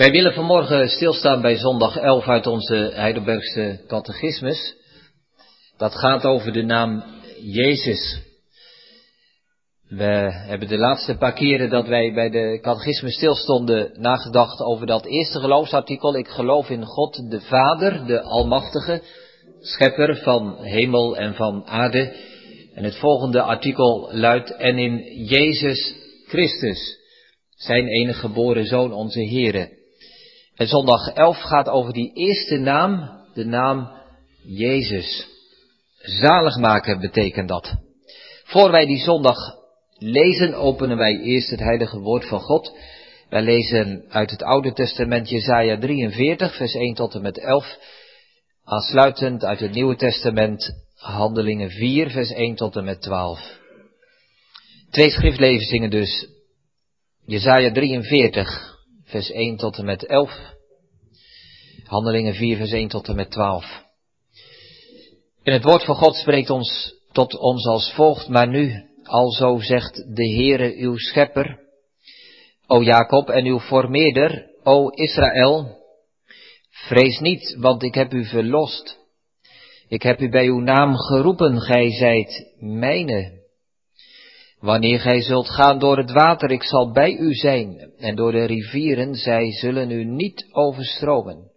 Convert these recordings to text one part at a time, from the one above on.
Wij willen vanmorgen stilstaan bij zondag 11 uit onze Heidelbergse catechismus. Dat gaat over de naam Jezus. We hebben de laatste paar keren dat wij bij de catechismus stilstonden nagedacht over dat eerste geloofsartikel. Ik geloof in God de Vader, de Almachtige, schepper van hemel en van aarde. En het volgende artikel luidt, en in Jezus Christus, zijn enige geboren Zoon, onze Here. En zondag 11 gaat over die eerste naam, de naam Jezus. Zaligmaker betekent dat. Voor wij die zondag lezen, openen wij eerst het heilige woord van God. Wij lezen uit het Oude Testament Jesaja 43, vers 1 tot en met 11. Aansluitend uit het Nieuwe Testament Handelingen 4, vers 1 tot en met 12. Twee schriftlezingen dus. Jesaja 43, vers 1 tot en met 11. Handelingen 4, vers 1 tot en met 12. En het woord van God spreekt ons tot ons als volgt, maar nu, alzo zegt de Heere uw schepper, o Jacob en uw formeerder, o Israël, vrees niet, want ik heb u verlost. Ik heb u bij uw naam geroepen, gij zijt mijne. Wanneer gij zult gaan door het water, ik zal bij u zijn, en door de rivieren, zij zullen u niet overstromen.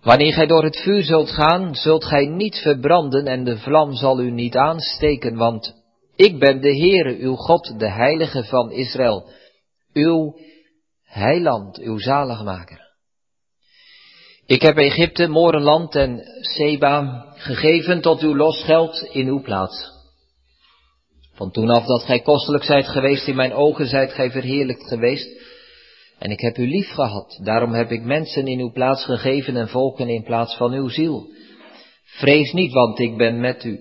Wanneer gij door het vuur zult gaan, zult gij niet verbranden en de vlam zal u niet aansteken, want ik ben de Heere, uw God, de Heilige van Israël, uw heiland, uw zaligmaker. Ik heb Egypte, Morenland en Seba gegeven tot uw losgeld in uw plaats. Van toen af dat gij kostelijk zijt geweest in mijn ogen, zijt gij verheerlijkt geweest. En ik heb u lief gehad, daarom heb ik mensen in uw plaats gegeven en volken in plaats van uw ziel. Vrees niet, want ik ben met u.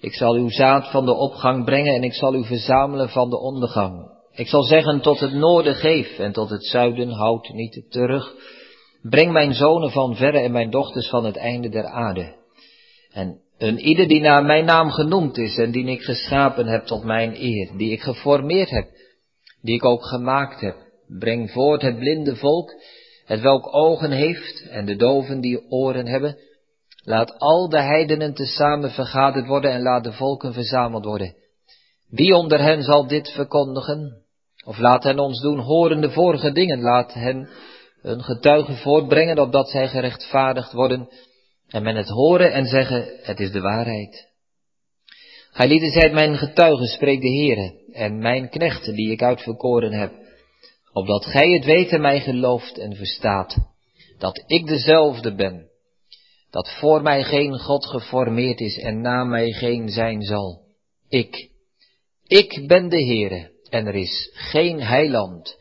Ik zal uw zaad van de opgang brengen en ik zal u verzamelen van de ondergang. Ik zal zeggen tot het noorden geef en tot het zuiden houd niet terug. Breng mijn zonen van verre en mijn dochters van het einde der aarde. En een ieder die naar mijn naam genoemd is en die ik geschapen heb tot mijn eer, die ik geformeerd heb, die ik ook gemaakt heb, breng voort het blinde volk, het welk ogen heeft en de doven die oren hebben. Laat al de heidenen tezamen vergaderd worden en laat de volken verzameld worden. Wie onder hen zal dit verkondigen? Of laat hen ons doen horen de vorige dingen, laat hen een getuige voortbrengen opdat zij gerechtvaardigd worden en men het horen en zeggen, het is de waarheid. Gij lieden zijt mijn getuigen, spreekt de Heere, en mijn knechten die ik uitverkoren heb, opdat gij het weet en mij gelooft en verstaat, dat ik dezelfde ben, dat voor mij geen God geformeerd is en na mij geen zijn zal. Ik, ik ben de Heere, en er is geen heiland,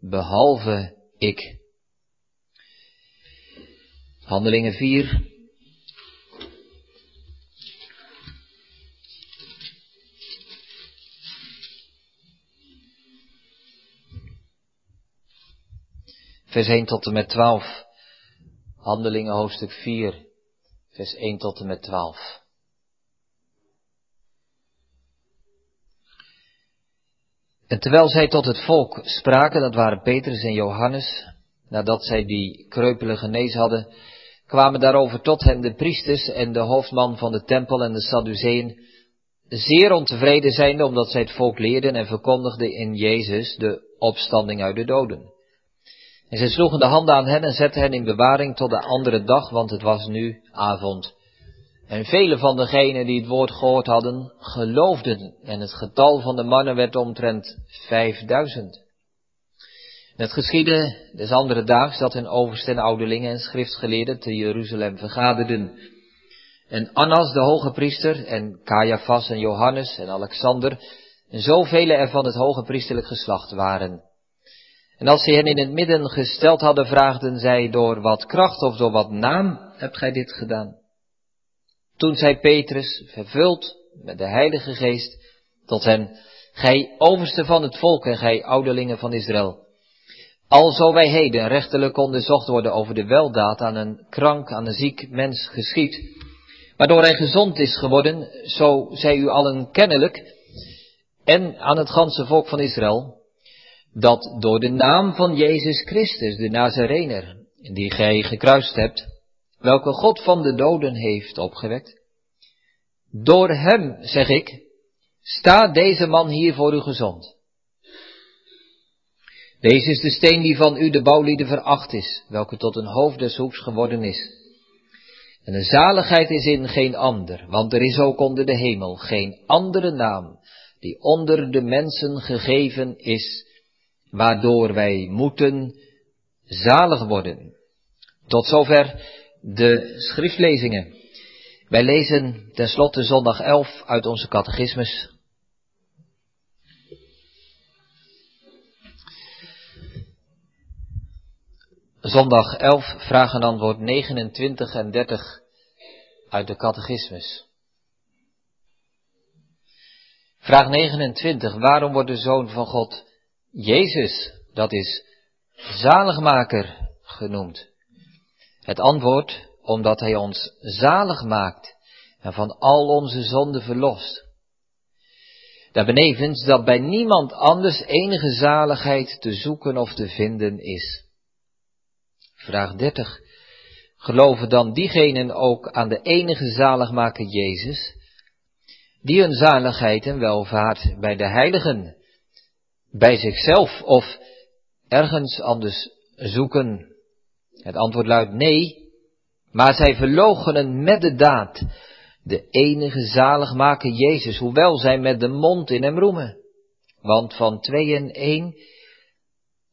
behalve ik. Handelingen 4, vers 1 tot en met 12. Handelingen hoofdstuk 4, vers 1 tot en met 12. En terwijl zij tot het volk spraken, dat waren Petrus en Johannes, nadat zij die kreupelen genezen hadden, kwamen daarover tot hen de priesters en de hoofdman van de tempel en de Sadduceeën, zeer ontevreden zijnde omdat zij het volk leerden en verkondigden in Jezus de opstanding uit de doden. En zij sloegen de handen aan hen en zetten hen in bewaring tot de andere dag, want het was nu avond. En vele van degenen die het woord gehoord hadden, geloofden, en het getal van de mannen werd omtrent vijfduizend. Het geschiedde des andere daags dat hun oversten, ouderlingen en schriftgeleerden te Jeruzalem vergaderden. En Annas, de hoge priester, en Caiaphas en Johannes en Alexander, en zoveel er van het hoge priesterlijk geslacht waren. En als ze hen in het midden gesteld hadden, vraagden zij door wat kracht of door wat naam hebt gij dit gedaan? Toen zei Petrus, vervuld met de Heilige Geest, tot hen, gij overste van het volk en gij ouderlingen van Israël. Alzo wij heden rechterlijk onderzocht worden over de weldaad aan een krank, aan een ziek mens geschiet, waardoor hij gezond is geworden, zo zij u allen kennelijk, en aan het ganse volk van Israël, dat door de naam van Jezus Christus, de Nazarener, die gij gekruist hebt, welke God van de doden heeft opgewekt, door hem, zeg ik, staat deze man hier voor u gezond. Deze is de steen die van u de bouwlieden veracht is, welke tot een hoofd des hoeks geworden is. En de zaligheid is in geen ander, want er is ook onder de hemel geen andere naam die onder de mensen gegeven is, waardoor wij moeten zalig worden. Tot zover de schriftlezingen. Wij lezen tenslotte zondag 11 uit onze catechismus. Zondag 11, vraag en antwoord 29 en 30 uit de catechismus. Vraag 29. Waarom wordt de Zoon van God Jezus, dat is zaligmaker, genoemd? Het antwoord, omdat Hij ons zalig maakt en van al onze zonden verlost. Daarbenevens dat bij niemand anders enige zaligheid te zoeken of te vinden is. Vraag 30. Geloven dan diegenen ook aan de enige zaligmaker Jezus, die hun zaligheid en welvaart bij de heiligen, bij zichzelf of ergens anders zoeken? Het antwoord luidt nee, maar zij verloochenen met de daad de enige zaligmaker Jezus, hoewel zij met de mond in hem roemen. Want van twee en één,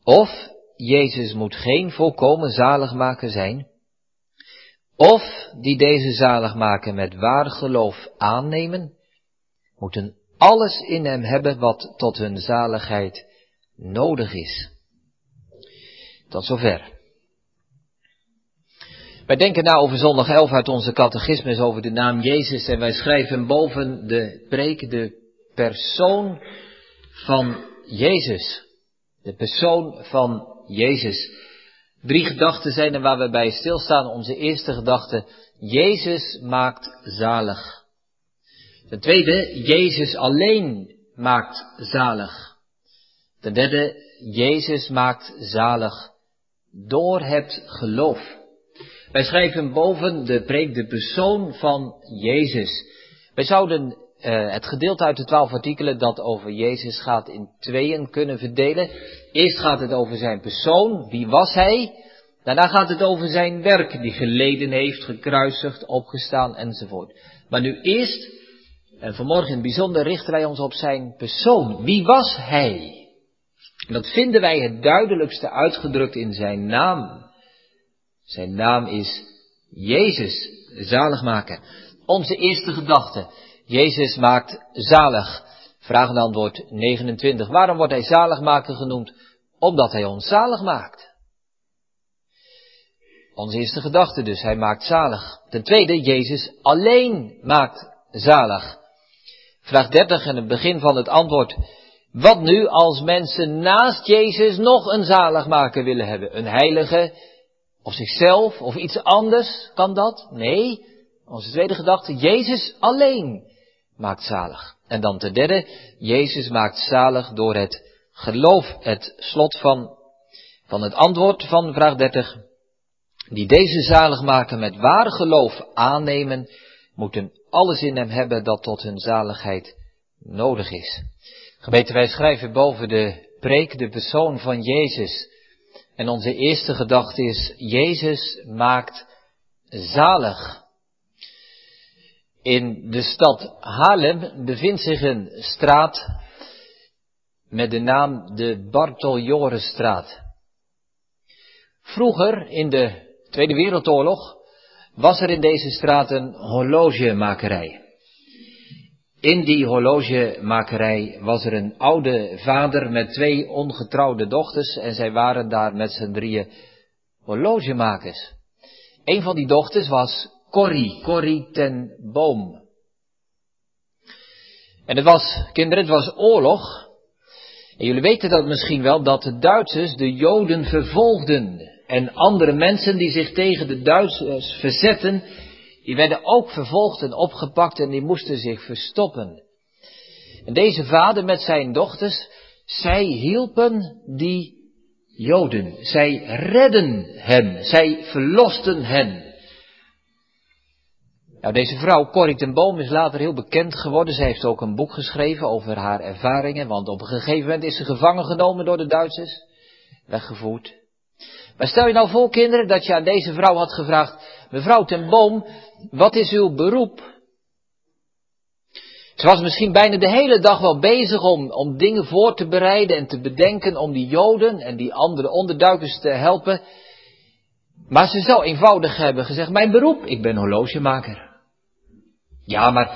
of Jezus moet geen volkomen zaligmaker zijn, of die deze zaligmaker met waar geloof aannemen, moeten alles in hem hebben wat tot hun zaligheid nodig is. Tot zover. Wij denken na over zondag 11 uit onze catechismus over de naam Jezus en wij schrijven boven de preek de persoon van Jezus. De persoon van Jezus. Drie gedachten zijn er waar we bij stilstaan. Onze eerste gedachte, Jezus maakt zalig. Ten tweede, Jezus alleen maakt zalig. Ten derde, Jezus maakt zalig door het geloof. Wij schrijven boven de preek de persoon van Jezus. Wij zouden uh, het gedeelte uit de twaalf artikelen dat over Jezus gaat in tweeën kunnen verdelen. Eerst gaat het over zijn persoon, wie was hij? Daarna gaat het over zijn werk, die geleden heeft, gekruisigd, opgestaan enzovoort. Maar nu eerst, en vanmorgen bijzonder, richten wij ons op zijn persoon. Wie was hij? Dat vinden wij het duidelijkste uitgedrukt in zijn naam. Zijn naam is Jezus, zaligmaker. Onze eerste gedachte. Jezus maakt zalig. Vraag en antwoord 29. Waarom wordt hij zaligmaker genoemd? Omdat hij ons zalig maakt. Onze eerste gedachte dus, hij maakt zalig. Ten tweede, Jezus alleen maakt zalig. Vraag 30 en het begin van het antwoord. Wat nu als mensen naast Jezus nog een zaligmaker willen hebben? Een heilige, of zichzelf, of iets anders? Kan dat? Nee. Onze tweede gedachte, Jezus alleen maakt zalig. En dan ten derde, Jezus maakt zalig door het geloof. Het slot van, van het antwoord van vraag 30. Die deze zalig maken met waar geloof aannemen, moeten alles in hem hebben dat tot hun zaligheid nodig is. Gebeten, wij schrijven boven de preek de persoon van Jezus. En onze eerste gedachte is, Jezus maakt zalig. In de stad Haarlem bevindt zich een straat met de naam de Bartoljorenstraat. Vroeger, in de Tweede Wereldoorlog, was er in deze straat een horlogemakerij. In die horlogemakerij was er een oude vader met twee ongetrouwde dochters en zij waren daar met z'n drieën horlogemakers. Een van die dochters was Corrie, Corrie ten Boom. En het was, kinderen, het was oorlog. En jullie weten dat misschien wel, dat de Duitsers de Joden vervolgden. En andere mensen die zich tegen de Duitsers verzetten, die werden ook vervolgd en opgepakt en die moesten zich verstoppen. En deze vader met zijn dochters, Zij hielpen die Joden. Zij redden hen. Zij verlosten hen. Nou, deze vrouw, Corrie ten Boom, is later heel bekend geworden. Zij heeft ook een boek geschreven over haar ervaringen, want op een gegeven moment is ze gevangen genomen door de Duitsers, weggevoerd. Maar stel je nou voor, kinderen, dat je aan deze vrouw had gevraagd, mevrouw ten Boom, wat is uw beroep? Ze was misschien bijna de hele dag wel bezig om, om dingen voor te bereiden en te bedenken om die Joden en die andere onderduikers te helpen. Maar ze zou eenvoudig hebben gezegd, mijn beroep, ik ben horlogemaker. Ja, maar,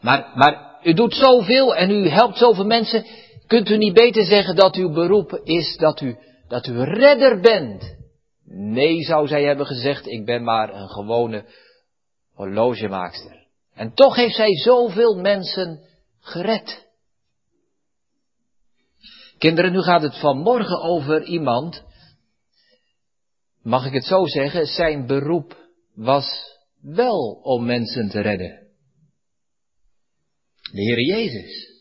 maar, maar u doet zoveel en u helpt zoveel mensen. Kunt u niet beter zeggen dat uw beroep is dat u, dat u redder bent? Nee, zou zij hebben gezegd, ik ben maar een gewone horlogemaakster. En toch heeft zij zoveel mensen gered. Kinderen, nu gaat het vanmorgen over iemand, mag ik het zo zeggen, zijn beroep was wel om mensen te redden. De Heer Jezus.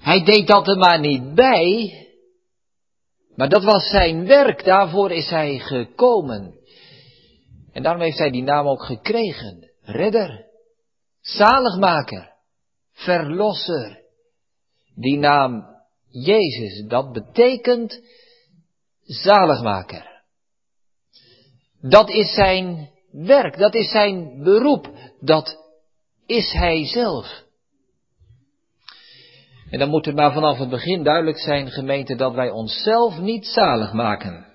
Hij deed dat er maar niet bij, maar dat was zijn werk, daarvoor is hij gekomen. En daarom heeft hij die naam ook gekregen. Redder, zaligmaker, verlosser. Die naam Jezus, dat betekent zaligmaker. Dat is zijn werk, dat is zijn beroep, dat is hij zelf. En dan moet het maar vanaf het begin duidelijk zijn, gemeente, dat wij onszelf niet zalig maken.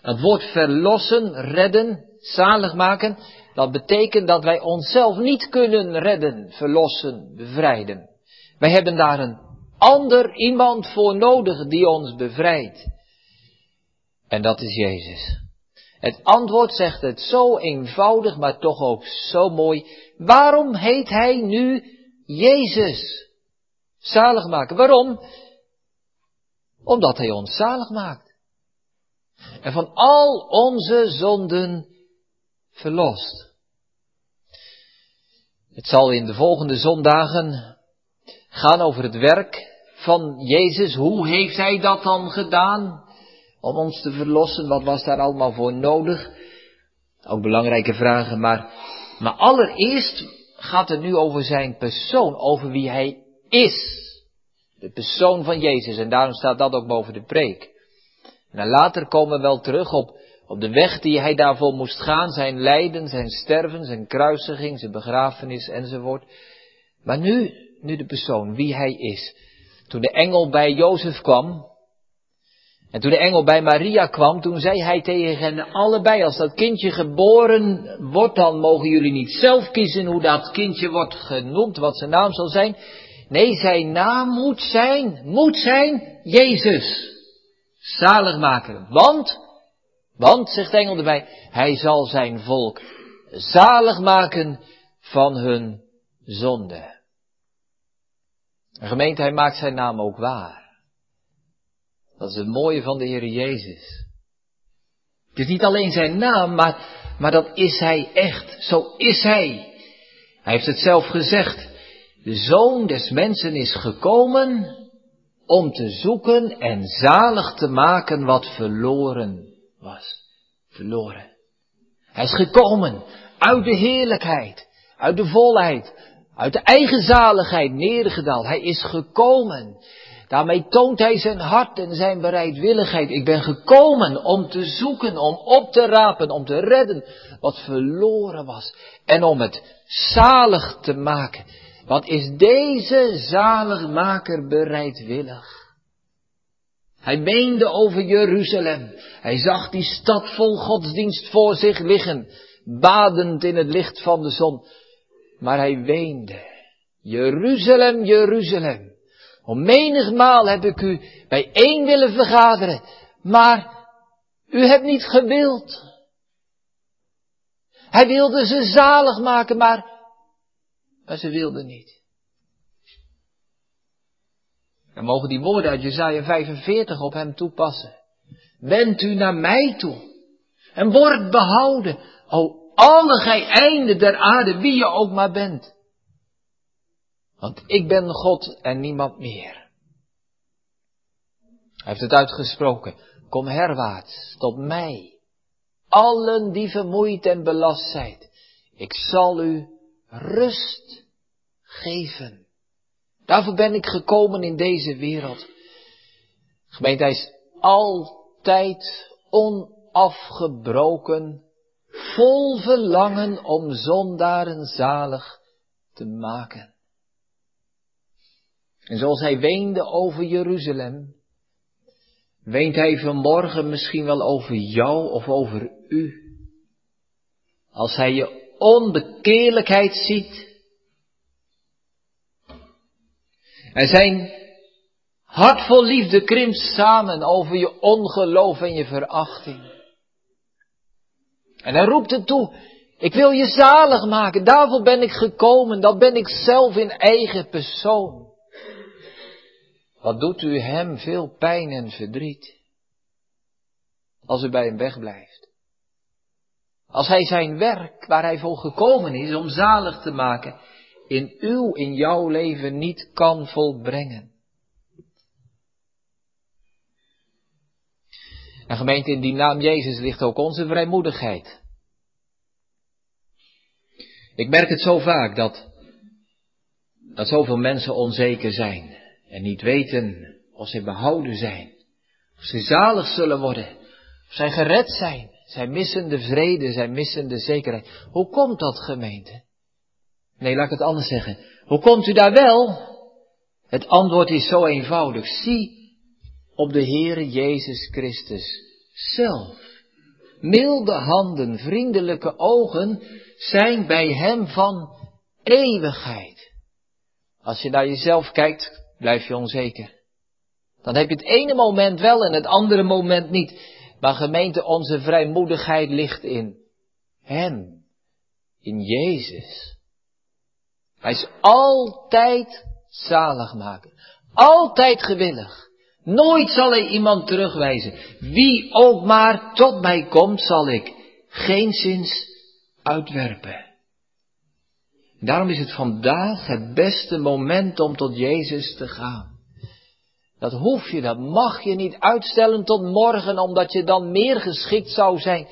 Het woord verlossen, redden, zalig maken, dat betekent dat wij onszelf niet kunnen redden, verlossen, bevrijden. Wij hebben daar een ander iemand voor nodig die ons bevrijdt. En dat is Jezus. Het antwoord zegt het zo eenvoudig, maar toch ook zo mooi. Waarom heet hij nu Jezus? Zalig maken. Waarom? Omdat hij ons zalig maakt. En van al onze zonden verlost. Het zal in de volgende zondagen gaan over het werk van Jezus. Hoe heeft hij dat dan gedaan? Om ons te verlossen, wat was daar allemaal voor nodig? Ook belangrijke vragen, maar, maar allereerst gaat het nu over zijn persoon, over wie hij is. De persoon van Jezus, en daarom staat dat ook boven de preek. En later komen we wel terug op, op de weg die hij daarvoor moest gaan, zijn lijden, zijn sterven, zijn kruisiging, zijn begrafenis enzovoort. Maar nu, nu de persoon, wie hij is. Toen de engel bij Jozef kwam, en toen de engel bij Maria kwam, toen zei hij tegen hen allebei, als dat kindje geboren wordt, dan mogen jullie niet zelf kiezen hoe dat kindje wordt genoemd, wat zijn naam zal zijn. Nee, zijn naam moet zijn, moet zijn, Jezus. Zaligmaker. Want, want, zegt engel erbij, hij zal zijn volk zalig maken van hun zonde. De gemeente, hij maakt zijn naam ook waar. Dat is het mooie van de Heer Jezus. Het is niet alleen zijn naam, maar, maar dat is hij echt. Zo is hij. Hij heeft het zelf gezegd. De zoon des mensen is gekomen om te zoeken en zalig te maken wat verloren was. Verloren. Hij is gekomen uit de heerlijkheid, uit de volheid, uit de eigen zaligheid neergedaald. Hij is gekomen Daarmee toont hij zijn hart en zijn bereidwilligheid. Ik ben gekomen om te zoeken, om op te rapen, om te redden wat verloren was. En om het zalig te maken. Wat is deze zaligmaker bereidwillig? Hij meende over Jeruzalem. Hij zag die stad vol godsdienst voor zich liggen, badend in het licht van de zon. Maar hij weende. Jeruzalem, Jeruzalem. Om menigmaal heb ik u bij één willen vergaderen, maar u hebt niet gewild. Hij wilde ze zalig maken, maar, maar ze wilden niet. Dan mogen die woorden uit Jezaja 45 op hem toepassen. Wend u naar mij toe en word behouden, o alle gij einde der aarde, wie je ook maar bent. Want ik ben God en niemand meer. Hij heeft het uitgesproken. Kom herwaarts tot mij. Allen die vermoeid en belast zijn. Ik zal u rust geven. Daarvoor ben ik gekomen in deze wereld. Gemeente, hij is altijd onafgebroken, vol verlangen om zondaren zalig te maken. En zoals hij weende over Jeruzalem, weent hij vanmorgen misschien wel over jou of over u. Als hij je onbekeerlijkheid ziet. En zijn hart vol liefde krimpt samen over je ongeloof en je verachting. En hij roept het toe, ik wil je zalig maken, daarvoor ben ik gekomen, dat ben ik zelf in eigen persoon. Wat doet u hem veel pijn en verdriet? Als u bij hem wegblijft. Als hij zijn werk, waar hij voor gekomen is om zalig te maken, in uw, in jouw leven niet kan volbrengen. En gemeente, in die naam Jezus ligt ook onze vrijmoedigheid. Ik merk het zo vaak dat, dat zoveel mensen onzeker zijn en niet weten of ze behouden zijn, of ze zalig zullen worden, of zij gered zijn. Zij missen de vrede, zij missen de zekerheid. Hoe komt dat gemeente? Nee, laat ik het anders zeggen. Hoe komt u daar wel? Het antwoord is zo eenvoudig. Zie op de Heere Jezus Christus zelf. Milde handen, vriendelijke ogen zijn bij Hem van eeuwigheid. Als je naar jezelf kijkt, blijf je onzeker. Dan heb je het ene moment wel en het andere moment niet. Maar gemeente, onze vrijmoedigheid ligt in Hem, in Jezus. Hij is altijd zalig maken, altijd gewillig. Nooit zal hij iemand terugwijzen. Wie ook maar tot mij komt, zal ik geen zins uitwerpen. Daarom is het vandaag het beste moment om tot Jezus te gaan. Dat hoef je, dat mag je niet uitstellen tot morgen, omdat je dan meer geschikt zou zijn.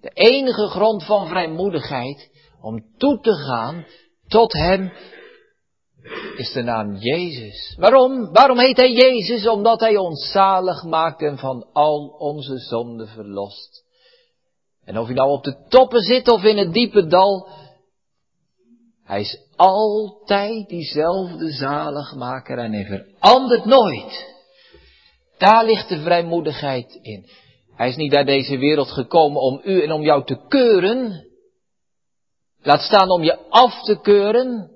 De enige grond van vrijmoedigheid om toe te gaan tot Hem is de naam Jezus. Waarom? Waarom heet Hij Jezus? Omdat Hij ons zalig maakt en van al onze zonden verlost. En of je nou op de toppen zit of in het diepe dal, hij is altijd diezelfde zaligmaker en hij verandert nooit. Daar ligt de vrijmoedigheid in. Hij is niet naar deze wereld gekomen om u en om jou te keuren. Laat staan om je af te keuren,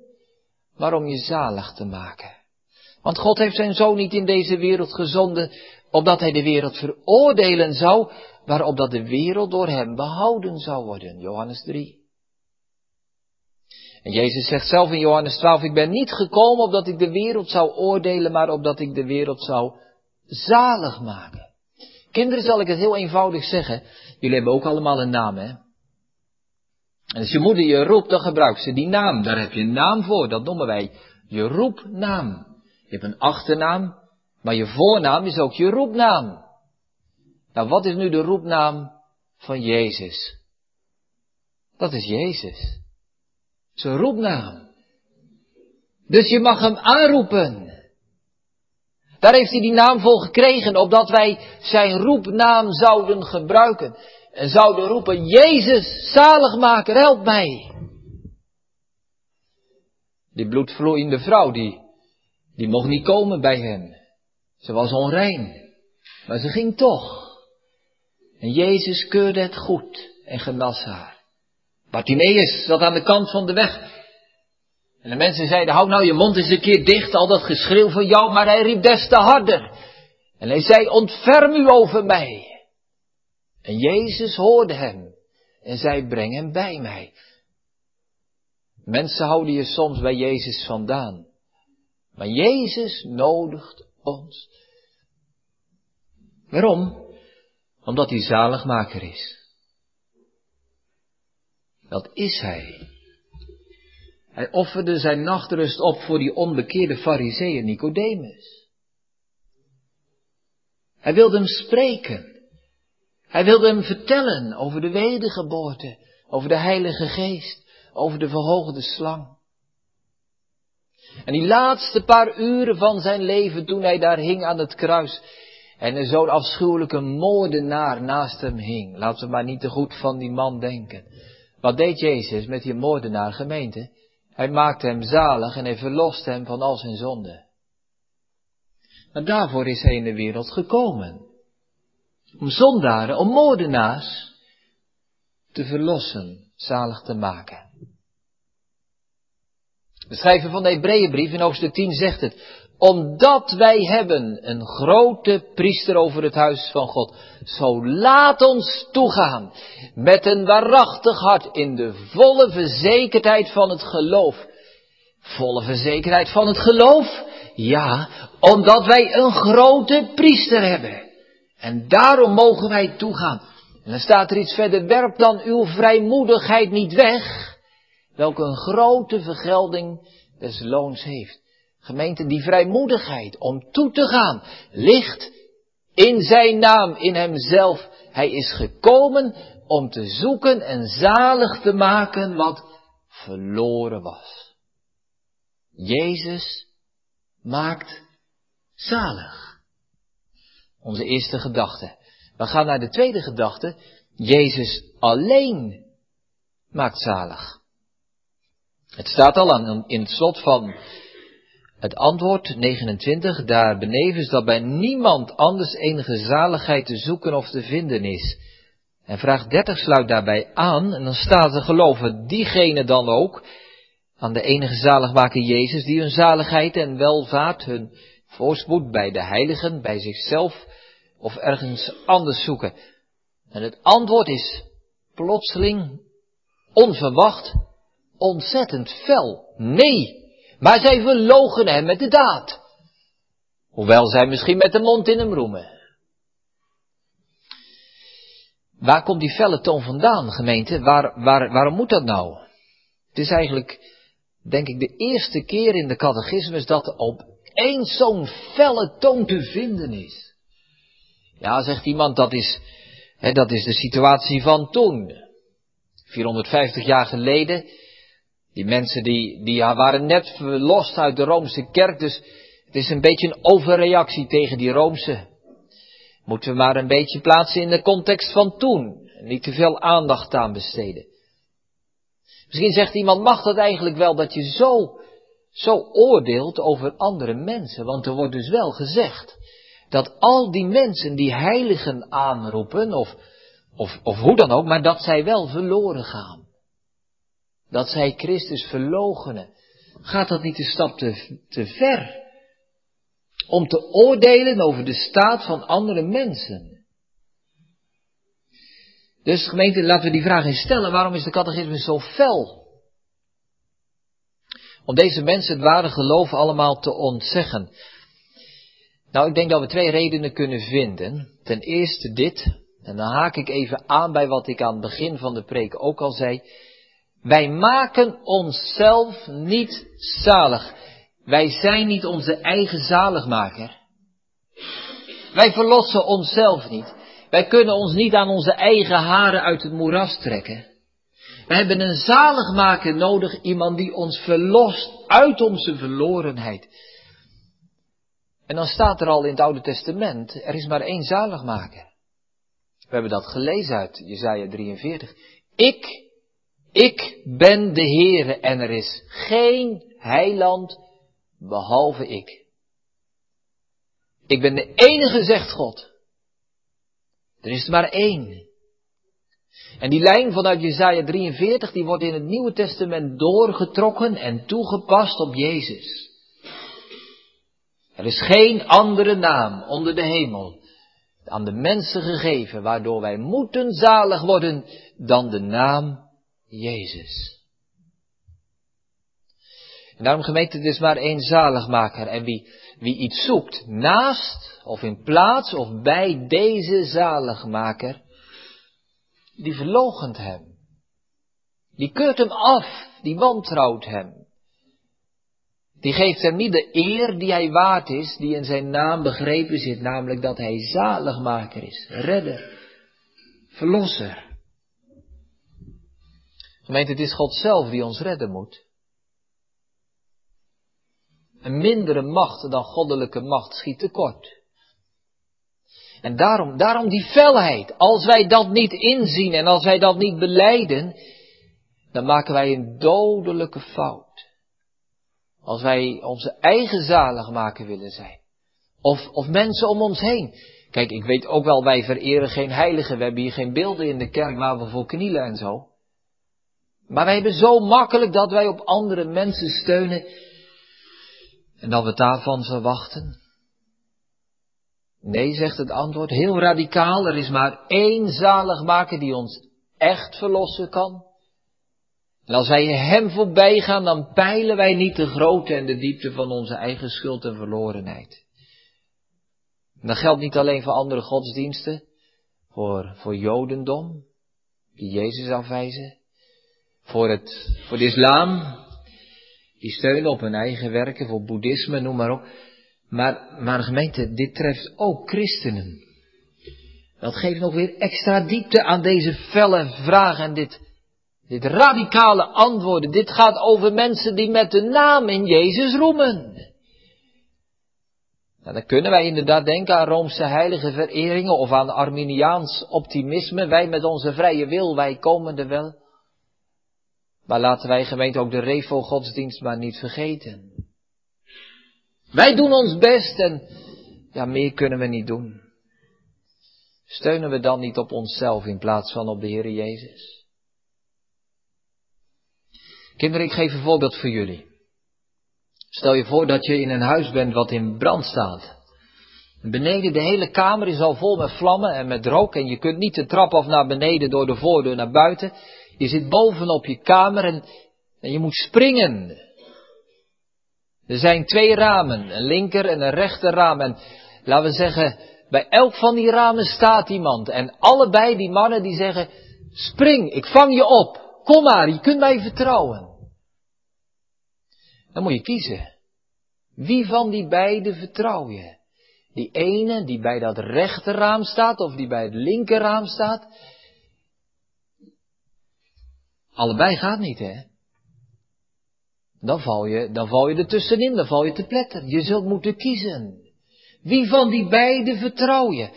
maar om je zalig te maken. Want God heeft zijn zoon niet in deze wereld gezonden, opdat hij de wereld veroordelen zou, maar opdat de wereld door hem behouden zou worden. Johannes 3. Jezus zegt zelf in Johannes 12, ik ben niet gekomen opdat ik de wereld zou oordelen, maar opdat ik de wereld zou zalig maken. Kinderen zal ik het heel eenvoudig zeggen. Jullie hebben ook allemaal een naam, hè? En als je moeder je roept, dan gebruikt ze die naam. Daar heb je een naam voor. Dat noemen wij je roepnaam. Je hebt een achternaam, maar je voornaam is ook je roepnaam. Nou, wat is nu de roepnaam van Jezus? Dat is Jezus. Zijn roepnaam. Dus je mag hem aanroepen. Daar heeft hij die naam voor gekregen, opdat wij zijn roepnaam zouden gebruiken. En zouden roepen, Jezus, zaligmaker, help mij. Die bloedvloeiende vrouw, die, die mocht niet komen bij hem. Ze was onrein, maar ze ging toch. En Jezus keurde het goed en genas haar. Bartimeus zat aan de kant van de weg. En de mensen zeiden, hou nou je mond eens een keer dicht, al dat geschreeuw van jou, maar hij riep des te harder. En hij zei, ontferm u over mij. En Jezus hoorde hem en zei, breng hem bij mij. Mensen houden je soms bij Jezus vandaan. Maar Jezus nodigt ons. Waarom? Omdat hij zaligmaker is. Dat is Hij. Hij offerde zijn nachtrust op voor die onbekeerde fariseeën Nicodemus. Hij wilde hem spreken. Hij wilde hem vertellen over de wedergeboorte, over de Heilige Geest, over de verhoogde slang. En die laatste paar uren van zijn leven toen hij daar hing aan het kruis en er zo'n afschuwelijke moordenaar naast hem hing. Laten we maar niet te goed van die man denken. Wat deed Jezus met die moordenaar gemeente? Hij maakte hem zalig en hij verloste hem van al zijn zonden. Maar daarvoor is hij in de wereld gekomen. Om zondaren, om moordenaars te verlossen, zalig te maken. De schrijver van de Hebreeënbrief in hoofdstuk 10 zegt het. Omdat wij hebben een grote priester over het huis van God. Zo laat ons toegaan met een waarachtig hart in de volle verzekerdheid van het geloof. Volle verzekerdheid van het geloof? Ja, omdat wij een grote priester hebben. En daarom mogen wij toegaan. En dan staat er iets verder, werp dan uw vrijmoedigheid niet weg welke een grote vergelding des loons heeft. Gemeente, die vrijmoedigheid om toe te gaan, ligt in zijn naam, in hemzelf. Hij is gekomen om te zoeken en zalig te maken wat verloren was. Jezus maakt zalig. Onze eerste gedachte. We gaan naar de tweede gedachte. Jezus alleen maakt zalig. Het staat al aan, in het slot van het antwoord 29, daar benevens dat bij niemand anders enige zaligheid te zoeken of te vinden is. En vraag 30 sluit daarbij aan, en dan staat er geloven diegene dan ook aan de enige zaligmaker Jezus, die hun zaligheid en welvaart, hun voorspoed bij de heiligen, bij zichzelf of ergens anders zoeken. En het antwoord is plotseling, onverwacht, ontzettend fel. Nee, maar zij verlogen hem met de daad. Hoewel zij misschien met de mond in hem roemen. Waar komt die felle toon vandaan, gemeente? Waar, waar, waarom moet dat nou? Het is eigenlijk, denk ik, de eerste keer in de catechismus dat er op één zo'n felle toon te vinden is. Ja, zegt iemand, dat is, hè, dat is de situatie van toen. 450 jaar geleden die mensen die, die waren net verlost uit de Roomse kerk, dus het is een beetje een overreactie tegen die Roomse. Moeten we maar een beetje plaatsen in de context van toen. Niet te veel aandacht aan besteden. Misschien zegt iemand, mag dat eigenlijk wel dat je zo, zo oordeelt over andere mensen? Want er wordt dus wel gezegd dat al die mensen die heiligen aanroepen, of, of, of hoe dan ook, maar dat zij wel verloren gaan dat zij Christus verloochenen, gaat dat niet een stap te, te ver? Om te oordelen over de staat van andere mensen. Dus gemeente, laten we die vraag eens stellen. Waarom is de catechisme zo fel? Om deze mensen het ware geloof allemaal te ontzeggen. Nou, ik denk dat we twee redenen kunnen vinden. Ten eerste dit, en dan haak ik even aan bij wat ik aan het begin van de preek ook al zei. Wij maken onszelf niet zalig. Wij zijn niet onze eigen zaligmaker. Wij verlossen onszelf niet. Wij kunnen ons niet aan onze eigen haren uit het moeras trekken. We hebben een zaligmaker nodig, iemand die ons verlost uit onze verlorenheid. En dan staat er al in het Oude Testament, er is maar één zaligmaker. We hebben dat gelezen uit Jesaja 43. Ik ik ben de Heere en er is geen heiland behalve ik. Ik ben de enige, zegt God. Er is maar één. En die lijn vanuit Jesaja 43, die wordt in het Nieuwe Testament doorgetrokken en toegepast op Jezus. Er is geen andere naam onder de hemel aan de mensen gegeven, waardoor wij moeten zalig worden dan de naam Jezus. En daarom gemeente, het is maar één zaligmaker. En wie, wie iets zoekt naast of in plaats of bij deze zaligmaker, die verlogent hem. Die keurt hem af, die wantrouwt hem. Die geeft hem niet de eer die hij waard is, die in zijn naam begrepen zit, namelijk dat hij zaligmaker is, redder, verlosser. Gemeente, het is God zelf die ons redden moet. Een mindere macht dan goddelijke macht schiet tekort. En daarom, daarom die felheid. Als wij dat niet inzien en als wij dat niet beleiden, dan maken wij een dodelijke fout. Als wij onze eigen zalig maken willen zijn. Of, of mensen om ons heen. Kijk, ik weet ook wel, wij vereren geen heiligen. We hebben hier geen beelden in de kerk waar we voor knielen en zo. Maar wij hebben zo makkelijk dat wij op andere mensen steunen en dat we daarvan verwachten. Nee, zegt het antwoord, heel radicaal. Er is maar één zaligmaker die ons echt verlossen kan. En als wij hem voorbij gaan, dan peilen wij niet de grootte en de diepte van onze eigen schuld en verlorenheid. En dat geldt niet alleen voor andere godsdiensten, voor, voor Jodendom, die Jezus afwijzen, voor, het, voor de islam, die steunen op hun eigen werken, voor boeddhisme, noem maar op. Maar, maar gemeente, dit treft ook christenen. Dat geeft nog weer extra diepte aan deze felle vraag en dit, dit radicale antwoorden. Dit gaat over mensen die met de naam in Jezus roemen. Nou, dan kunnen wij inderdaad denken aan Roomse heilige vereringen of aan Arminiaans optimisme. Wij met onze vrije wil, wij komen er wel. Maar laten wij gemeente ook de revo godsdienst maar niet vergeten. Wij doen ons best en ja, meer kunnen we niet doen. Steunen we dan niet op onszelf in plaats van op de Heer Jezus? Kinderen, ik geef een voorbeeld voor jullie. Stel je voor dat je in een huis bent wat in brand staat. Beneden de hele kamer is al vol met vlammen en met rook en je kunt niet de trap af naar beneden door de voordeur naar buiten. Je zit bovenop je kamer en, je moet springen. Er zijn twee ramen, een linker en een rechter raam. En laten we zeggen, bij elk van die ramen staat iemand. En allebei die mannen die zeggen, spring, ik vang je op. Kom maar, je kunt mij vertrouwen. Dan moet je kiezen. Wie van die beiden vertrouw je? Die ene die bij dat rechterraam staat of die bij het linkerraam staat? Allebei gaat niet, hè? Dan val je, dan val je er tussenin, dan val je te pletter. Je zult moeten kiezen. Wie van die beiden vertrouw je?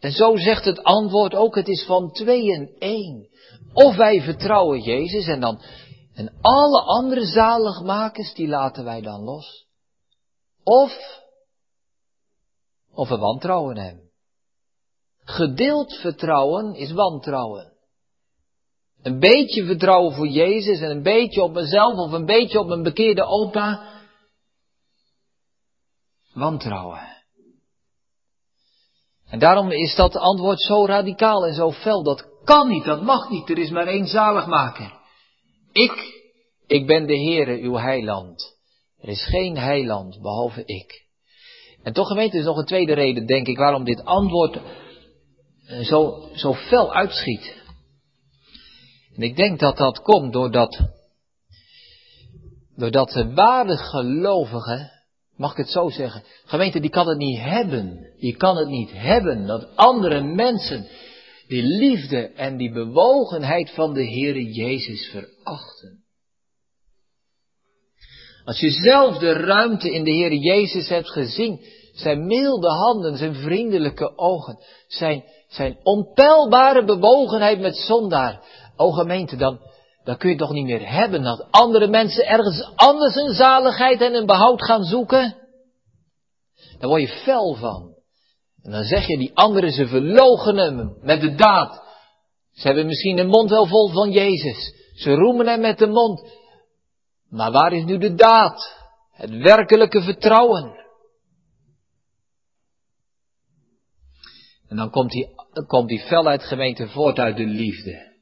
En zo zegt het antwoord ook, het is van twee en één. Of wij vertrouwen Jezus en dan, en alle andere zaligmakers, die laten wij dan los. Of, of we wantrouwen hem. Gedeeld vertrouwen is wantrouwen. Een beetje vertrouwen voor Jezus en een beetje op mezelf of een beetje op mijn bekeerde opa. Wantrouwen. En daarom is dat antwoord zo radicaal en zo fel. Dat kan niet, dat mag niet. Er is maar één zaligmaker. Ik, ik ben de Heere, uw heiland. Er is geen heiland behalve ik. En toch gemeente is nog een tweede reden, denk ik, waarom dit antwoord eh, zo, zo fel uitschiet. En ik denk dat dat komt doordat, doordat de ware gelovige, mag ik het zo zeggen, gemeente die kan het niet hebben. Die kan het niet hebben dat andere mensen die liefde en die bewogenheid van de Heere Jezus verachten. Als je zelf de ruimte in de Heere Jezus hebt gezien, zijn milde handen, zijn vriendelijke ogen, zijn, zijn onpeilbare bewogenheid met zondaar, O gemeente, dan, dan kun je toch niet meer hebben dat andere mensen ergens anders een zaligheid en een behoud gaan zoeken? Daar word je fel van. En dan zeg je, die anderen ze verloochenen met de daad. Ze hebben misschien een mond wel vol van Jezus. Ze roemen hem met de mond. Maar waar is nu de daad? Het werkelijke vertrouwen. En dan komt die, komt die felheid gemeente voort uit de liefde.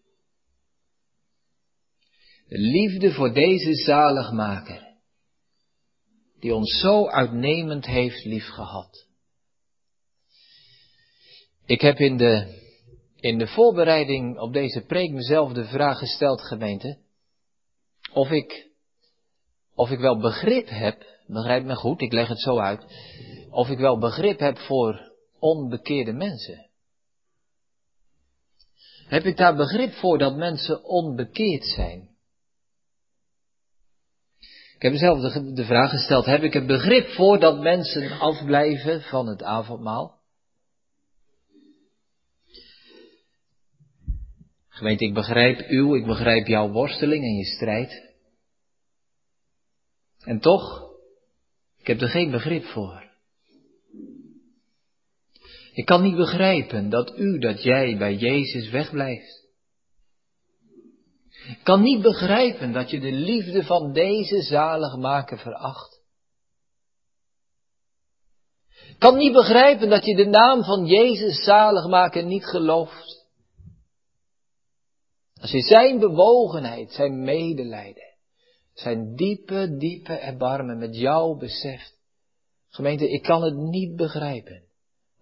De liefde voor deze zaligmaker, die ons zo uitnemend heeft liefgehad. Ik heb in de, in de voorbereiding op deze preek mezelf de vraag gesteld, gemeente, of ik, of ik wel begrip heb begrijp me goed, ik leg het zo uit, of ik wel begrip heb voor onbekeerde mensen. Heb ik daar begrip voor dat mensen onbekeerd zijn? Ik heb mezelf de, vraag gesteld, heb ik er begrip voor dat mensen afblijven van het avondmaal? Gemeente, ik begrijp u, ik begrijp jouw worsteling en je strijd. En toch, ik heb er geen begrip voor. Ik kan niet begrijpen dat u, dat jij bij Jezus wegblijft. Kan niet begrijpen dat je de liefde van deze zaligmaker veracht. Kan niet begrijpen dat je de naam van Jezus zaligmaker niet gelooft. Als je zijn bewogenheid, zijn medelijden, zijn diepe, diepe erbarmen met jou beseft. Gemeente, ik kan het niet begrijpen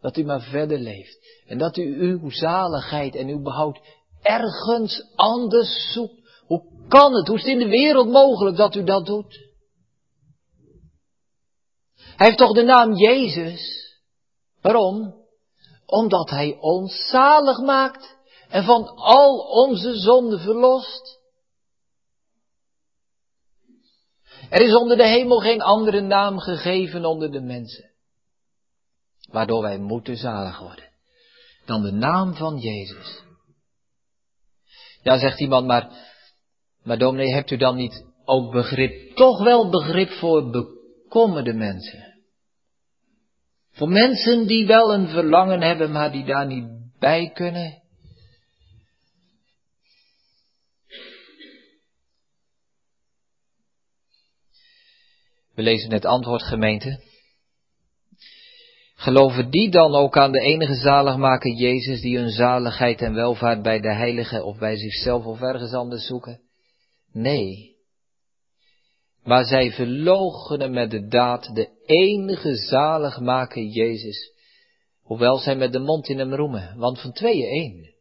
dat u maar verder leeft. En dat u uw zaligheid en uw behoud ergens anders zoekt. Hoe kan het? Hoe is het in de wereld mogelijk dat u dat doet? Hij heeft toch de naam Jezus? Waarom? Omdat hij ons zalig maakt en van al onze zonden verlost. Er is onder de hemel geen andere naam gegeven onder de mensen, waardoor wij moeten zalig worden, dan de naam van Jezus. Ja, zegt iemand, maar, maar dominee, hebt u dan niet ook begrip, toch wel begrip voor bekommerde mensen? Voor mensen die wel een verlangen hebben, maar die daar niet bij kunnen? We lezen het antwoord gemeente. Geloven die dan ook aan de enige zaligmaker Jezus die hun zaligheid en welvaart bij de heilige of bij zichzelf of ergens anders zoeken? Nee. Maar zij verloochenen met de daad de enige zaligmaker Jezus, hoewel zij met de mond in hem roemen, want van tweeën één.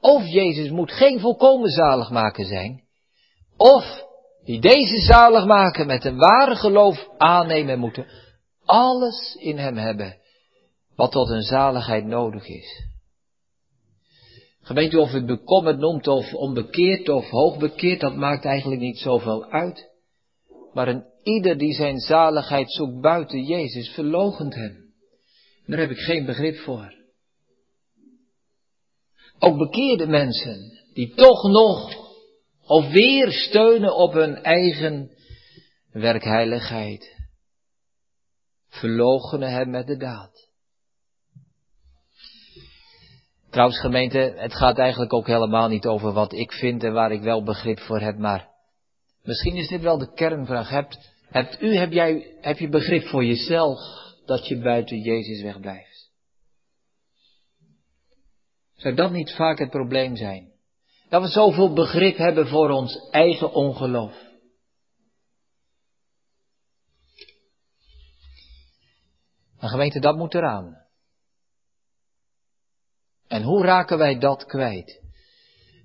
Of Jezus moet geen volkomen zaligmaker zijn, of die deze zalig maken met een ware geloof aannemen moeten, alles in hem hebben wat tot een zaligheid nodig is. Gemeente, of het bekommerd noemt of onbekeerd of hoogbekeerd, dat maakt eigenlijk niet zoveel uit. Maar een ieder die zijn zaligheid zoekt buiten Jezus, verlogent hem. Daar heb ik geen begrip voor. Ook bekeerde mensen, die toch nog of weer steunen op hun eigen werkheiligheid. Verlogenen hem met de daad. Trouwens gemeente, het gaat eigenlijk ook helemaal niet over wat ik vind en waar ik wel begrip voor heb, maar misschien is dit wel de kernvraag. Hebt, hebt u, heb jij, heb je begrip voor jezelf dat je buiten Jezus wegblijft? Zou dat niet vaak het probleem zijn? Dat we zoveel begrip hebben voor ons eigen ongeloof. En gemeente, dat moet eraan. En hoe raken wij dat kwijt?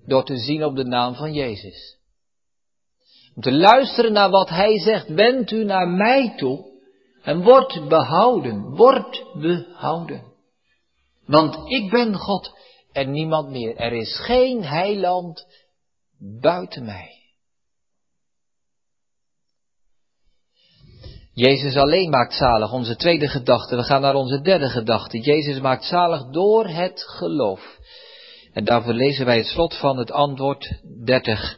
Door te zien op de naam van Jezus. Om te luisteren naar wat Hij zegt. Wend u naar mij toe en word behouden. Word behouden. Want ik ben God en niemand meer. Er is geen heiland buiten mij. Jezus alleen maakt zalig, onze tweede gedachte. We gaan naar onze derde gedachte. Jezus maakt zalig door het geloof. En daarvoor lezen wij het slot van het antwoord 30.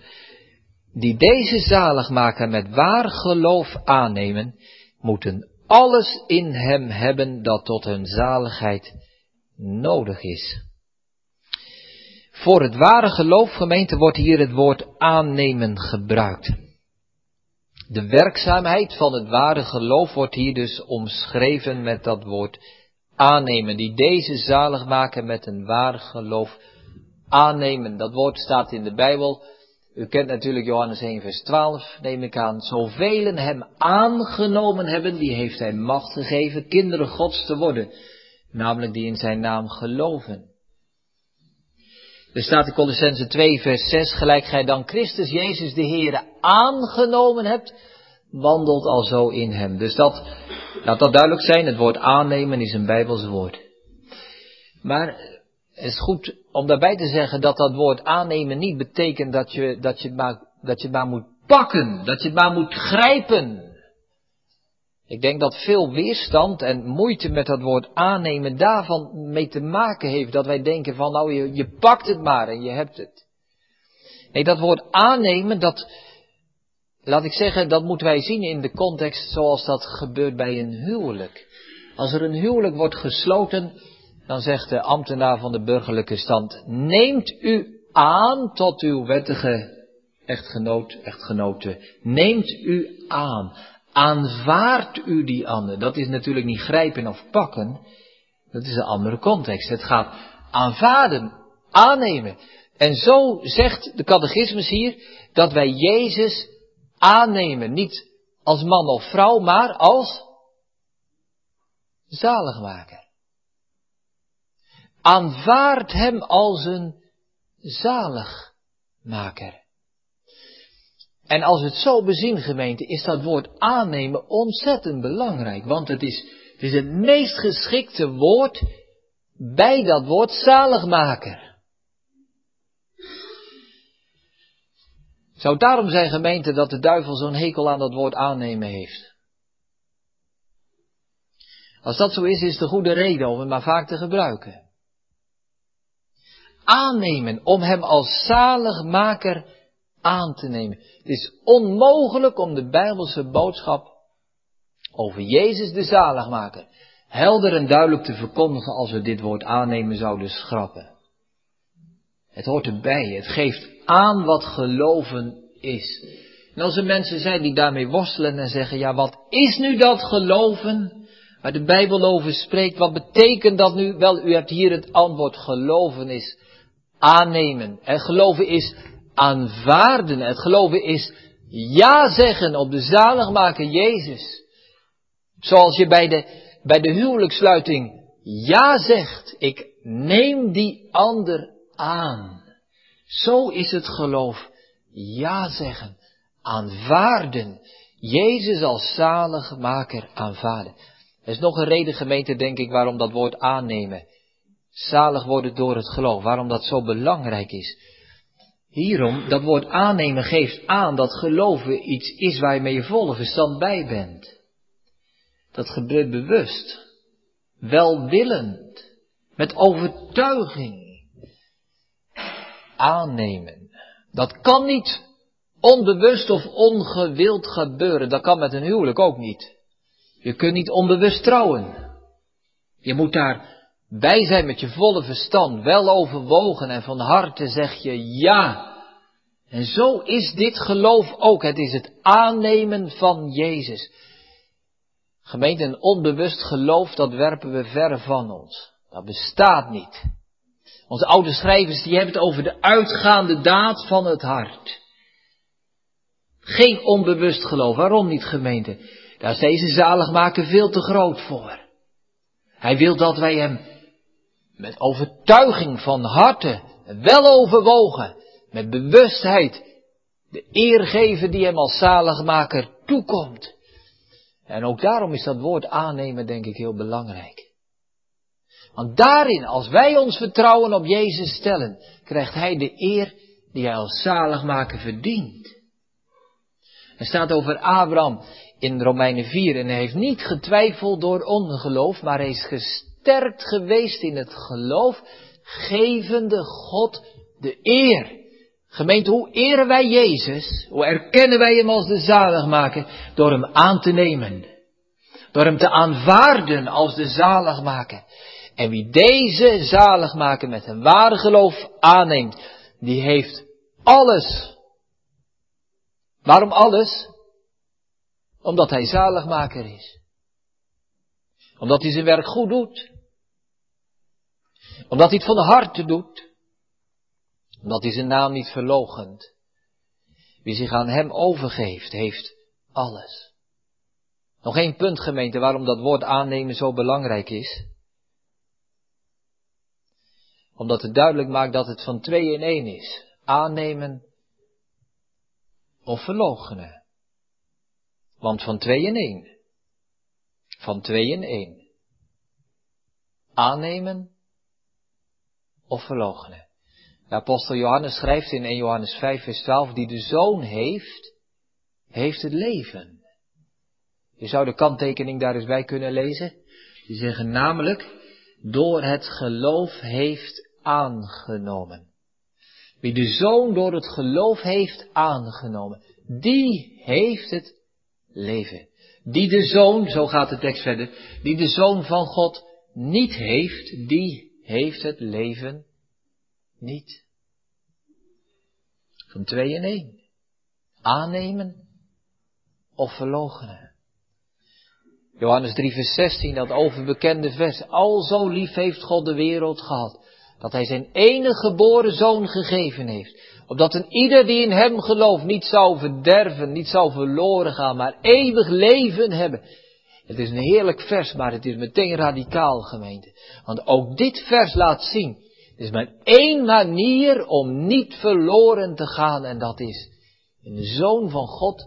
Die deze zalig maken met waar geloof aannemen, moeten alles in hem hebben dat tot hun zaligheid nodig is. Voor het ware geloof, gemeente, wordt hier het woord aannemen gebruikt. De werkzaamheid van het ware geloof wordt hier dus omschreven met dat woord aannemen, die deze zalig maken met een waar geloof aannemen. Dat woord staat in de Bijbel. U kent natuurlijk Johannes 1 vers 12, neem ik aan. Zoveel hem aangenomen hebben, die heeft hij macht gegeven kinderen gods te worden. Namelijk die in zijn naam geloven. Er staat in Colossense 2 vers 6, gelijk gij dan Christus Jezus de Heere aangenomen hebt, wandelt al zo in hem. Dus dat, laat dat duidelijk zijn, het woord aannemen is een Bijbels woord. Maar het is goed om daarbij te zeggen dat dat woord aannemen niet betekent dat je, dat je, het, maar, dat je het maar moet pakken, dat je het maar moet grijpen. Ik denk dat veel weerstand en moeite met dat woord aannemen daarvan mee te maken heeft. Dat wij denken van nou je, je pakt het maar en je hebt het. Nee, dat woord aannemen, dat, laat ik zeggen, dat moeten wij zien in de context zoals dat gebeurt bij een huwelijk. Als er een huwelijk wordt gesloten, dan zegt de ambtenaar van de burgerlijke stand, neemt u aan tot uw wettige echtgenoot, echtgenote, neemt u aan, aanvaardt u die ander. Dat is natuurlijk niet grijpen of pakken, dat is een andere context. Het gaat aanvaarden, aannemen. En zo zegt de catechismus hier dat wij Jezus aannemen, niet als man of vrouw, maar als zaligmaker. Aanvaard hem als een zaligmaker. En als het zo bezien, gemeente, is dat woord aannemen ontzettend belangrijk. Want het is, het is het meest geschikte woord bij dat woord zaligmaker. Zou het daarom zijn, gemeente, dat de duivel zo'n hekel aan dat woord aannemen heeft? Als dat zo is, is de goede reden om het maar vaak te gebruiken. Aannemen, om hem als zaligmaker aan te nemen. Het is onmogelijk om de Bijbelse boodschap over Jezus de zaligmaker helder en duidelijk te verkondigen als we dit woord aannemen zouden schrappen. Het hoort erbij, het geeft aan wat geloven is. En als er mensen zijn die daarmee worstelen en zeggen, ja wat is nu dat geloven? Waar de Bijbel over spreekt, wat betekent dat nu? Wel, u hebt hier het antwoord, geloven is aannemen. En geloven is aanvaarden. Het geloven is ja zeggen op de zaligmaker Jezus. Zoals je bij de, bij de huwelijkssluiting ja zegt. Ik neem die ander aan. Zo is het geloof. Ja zeggen. Aanvaarden. Jezus als zaligmaker aanvaarden. Er is nog een reden gemeente denk ik waarom dat woord aannemen. Zalig worden door het geloof. Waarom dat zo belangrijk is. Hierom, dat woord aannemen geeft aan dat geloven iets is waar je met je bij bent. Dat gebeurt bewust, welwillend, met overtuiging. Aannemen. Dat kan niet onbewust of ongewild gebeuren. Dat kan met een huwelijk ook niet. Je kunt niet onbewust trouwen. Je moet daar bij zijn met je volle verstand, wel overwogen en van harte zeg je ja. En zo is dit geloof ook. Het is het aannemen van Jezus. Gemeente, een onbewust geloof, dat werpen we ver van ons. Dat bestaat niet. Onze oude schrijvers, die hebben het over de uitgaande daad van het hart. Geen onbewust geloof. Waarom niet, gemeente? Daar is deze zaligmaker veel te groot voor. Hij wil dat wij hem met overtuiging van harte, wel overwogen, met bewustheid, de eer geven die hem als zaligmaker toekomt. En ook daarom is dat woord aannemen denk ik heel belangrijk. Want daarin, als wij ons vertrouwen op Jezus stellen, krijgt Hij de eer die Hij als zaligmaker verdient. Er staat over Abraham in Romeinen 4 en hij heeft niet getwijfeld door ongeloof, maar hij is gesteld gesterkt geweest in het geloof, gevende God de eer. Gemeente, hoe eren wij Jezus? Hoe erkennen wij Hem als de zaligmaker? Door Hem aan te nemen. Door Hem te aanvaarden als de zaligmaker. En wie deze zaligmaker met een ware geloof aanneemt, die heeft alles. Waarom alles? Omdat Hij zaligmaker is omdat hij zijn werk goed doet. Omdat hij het van de harte doet. Omdat hij zijn naam niet verlogent. Wie zich aan hem overgeeft, heeft alles. Nog één punt gemeente waarom dat woord aannemen zo belangrijk is. Omdat het duidelijk maakt dat het van twee in één is. Aannemen of verloochenen. Want van twee in één. Van twee in één. Aannemen of verloochenen. De apostel Johannes schrijft in 1 Johannes 5 vers 12, die de zoon heeft, heeft het leven. Je zou de kanttekening daar eens bij kunnen lezen. Die zeggen namelijk, door het geloof heeft aangenomen. Wie de zoon door het geloof heeft aangenomen, die heeft het leven. Die de zoon, zo gaat de tekst verder, die de zoon van God niet heeft, die heeft het leven niet. Van twee in één. Aannemen of verloochenen. Johannes 3 vers 16, dat overbekende vers. Al zo lief heeft God de wereld gehad, dat hij zijn enige geboren zoon gegeven heeft. Opdat een ieder die in hem gelooft niet zou verderven, niet zou verloren gaan, maar eeuwig leven hebben. Het is een heerlijk vers, maar het is meteen radicaal gemeente. Want ook dit vers laat zien, er is maar één manier om niet verloren te gaan en dat is in de Zoon van God,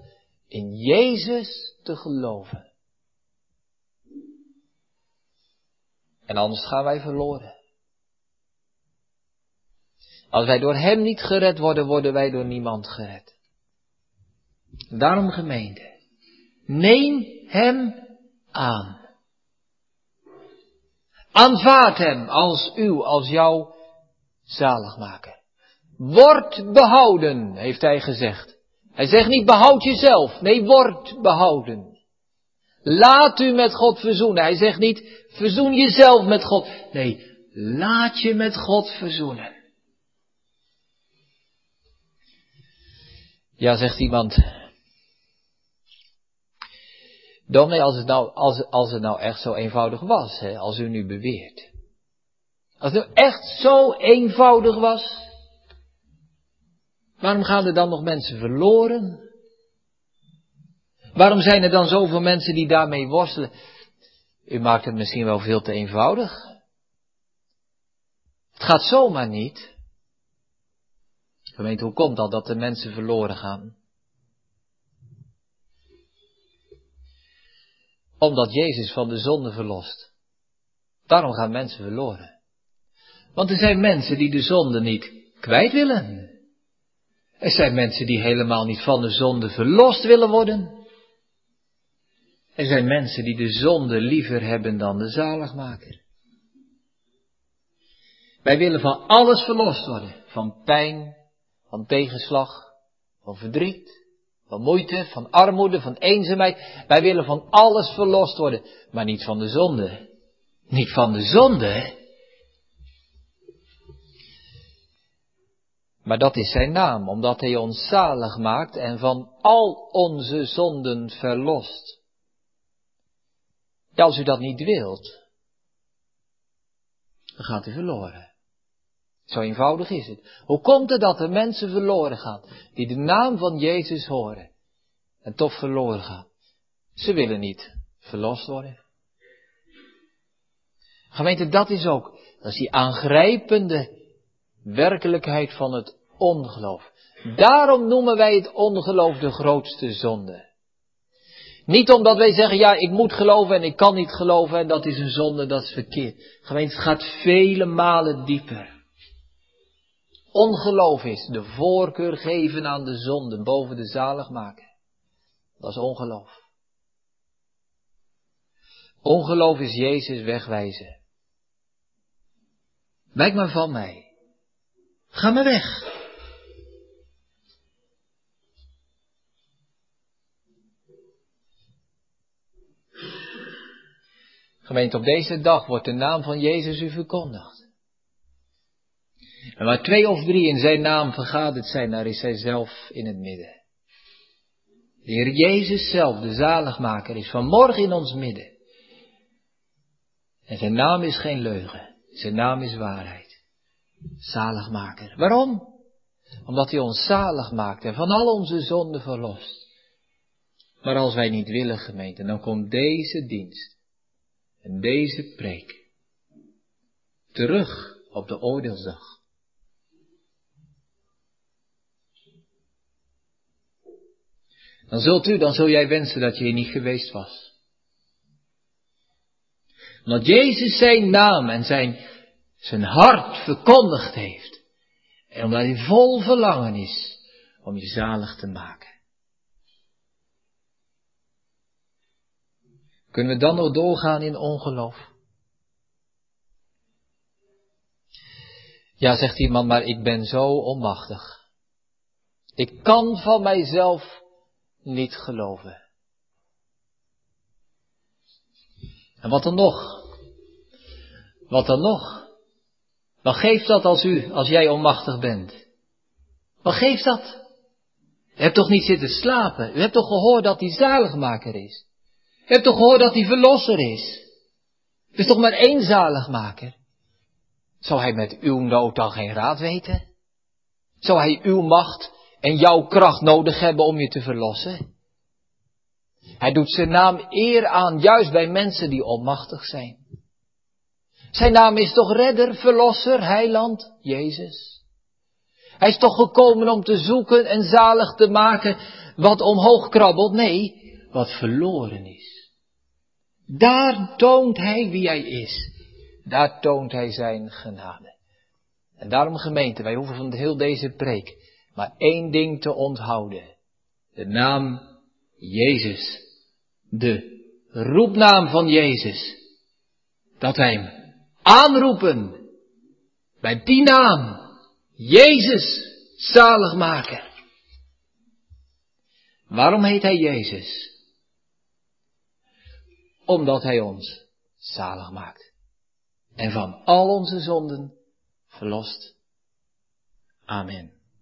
in Jezus te geloven. En anders gaan wij verloren. Als wij door Hem niet gered worden, worden wij door niemand gered. Daarom gemeente, neem Hem aan. Aanvaard Hem als uw, als jouw zaligmaker. Word behouden, heeft Hij gezegd. Hij zegt niet behoud jezelf, nee, word behouden. Laat u met God verzoenen. Hij zegt niet, verzoen jezelf met God. Nee, laat je met God verzoenen. Ja, zegt iemand. Dominee, als het nou, als, als het nou echt zo eenvoudig was, hè, als u nu beweert. Als het nou echt zo eenvoudig was, waarom gaan er dan nog mensen verloren? Waarom zijn er dan zoveel mensen die daarmee worstelen? U maakt het misschien wel veel te eenvoudig. Het gaat zomaar niet. Gemeente, hoe komt dat dat de mensen verloren gaan? Omdat Jezus van de zonde verlost. Daarom gaan mensen verloren. Want er zijn mensen die de zonde niet kwijt willen. Er zijn mensen die helemaal niet van de zonde verlost willen worden. Er zijn mensen die de zonde liever hebben dan de zaligmaker. Wij willen van alles verlost worden. Van pijn, van tegenslag, van verdriet, van moeite, van armoede, van eenzaamheid. Wij willen van alles verlost worden, maar niet van de zonde. Niet van de zonde. Maar dat is zijn naam, omdat hij ons zalig maakt en van al onze zonden verlost. Als u dat niet wilt, dan gaat u verloren. Zo eenvoudig is het. Hoe komt het dat er mensen verloren gaan, die de naam van Jezus horen en toch verloren gaan? Ze willen niet verlost worden. Gemeente, dat is ook, dat is die aangrijpende werkelijkheid van het ongeloof. Daarom noemen wij het ongeloof de grootste zonde. Niet omdat wij zeggen, ja, ik moet geloven en ik kan niet geloven en dat is een zonde, dat is verkeerd. Gemeente, het gaat vele malen dieper. Ongeloof is de voorkeur geven aan de zonde boven de zalig maken. Dat is ongeloof. Ongeloof is Jezus wegwijzen. Wijk maar van mij. Ga maar weg. Gemeente, op deze dag wordt de naam van Jezus u verkondigd. En waar twee of drie in zijn naam vergaderd zijn, daar is hij zelf in het midden. De Heer Jezus zelf, de zaligmaker, is vanmorgen in ons midden. En zijn naam is geen leugen, zijn naam is waarheid. Zaligmaker. Waarom? Omdat hij ons zalig maakt en van al onze zonden verlost. Maar als wij niet willen, gemeente, dan komt deze dienst en deze preek terug op de oordeelsdag. Dan zult u, dan zul jij wensen dat je hier niet geweest was. Omdat Jezus zijn naam en zijn, zijn hart verkondigd heeft. En omdat hij vol verlangen is om je zalig te maken. Kunnen we dan nog doorgaan in ongeloof? Ja, zegt iemand, maar ik ben zo onmachtig. Ik kan van mijzelf niet geloven. En wat dan nog? Wat dan nog? Wat geeft dat als u, als jij onmachtig bent? Wat geeft dat? U hebt toch niet zitten slapen? U hebt toch gehoord dat hij zaligmaker is? U hebt toch gehoord dat hij verlosser is? Er is toch maar één zaligmaker? Zou hij met uw nood dan geen raad weten? Zou hij uw macht en jouw kracht nodig hebben om je te verlossen? Hij doet zijn naam eer aan juist bij mensen die onmachtig zijn. Zijn naam is toch redder, verlosser, heiland, Jezus. Hij is toch gekomen om te zoeken en zalig te maken wat omhoog krabbelt? Nee, wat verloren is. Daar toont hij wie hij is. Daar toont hij zijn genade. En daarom gemeente, wij hoeven van heel deze preek maar één ding te onthouden. De naam Jezus. De roepnaam van Jezus. Dat wij hem aanroepen. Bij die naam. Jezus, zaligmaker. Waarom heet hij Jezus? Omdat hij ons zalig maakt. En van al onze zonden verlost. Amen.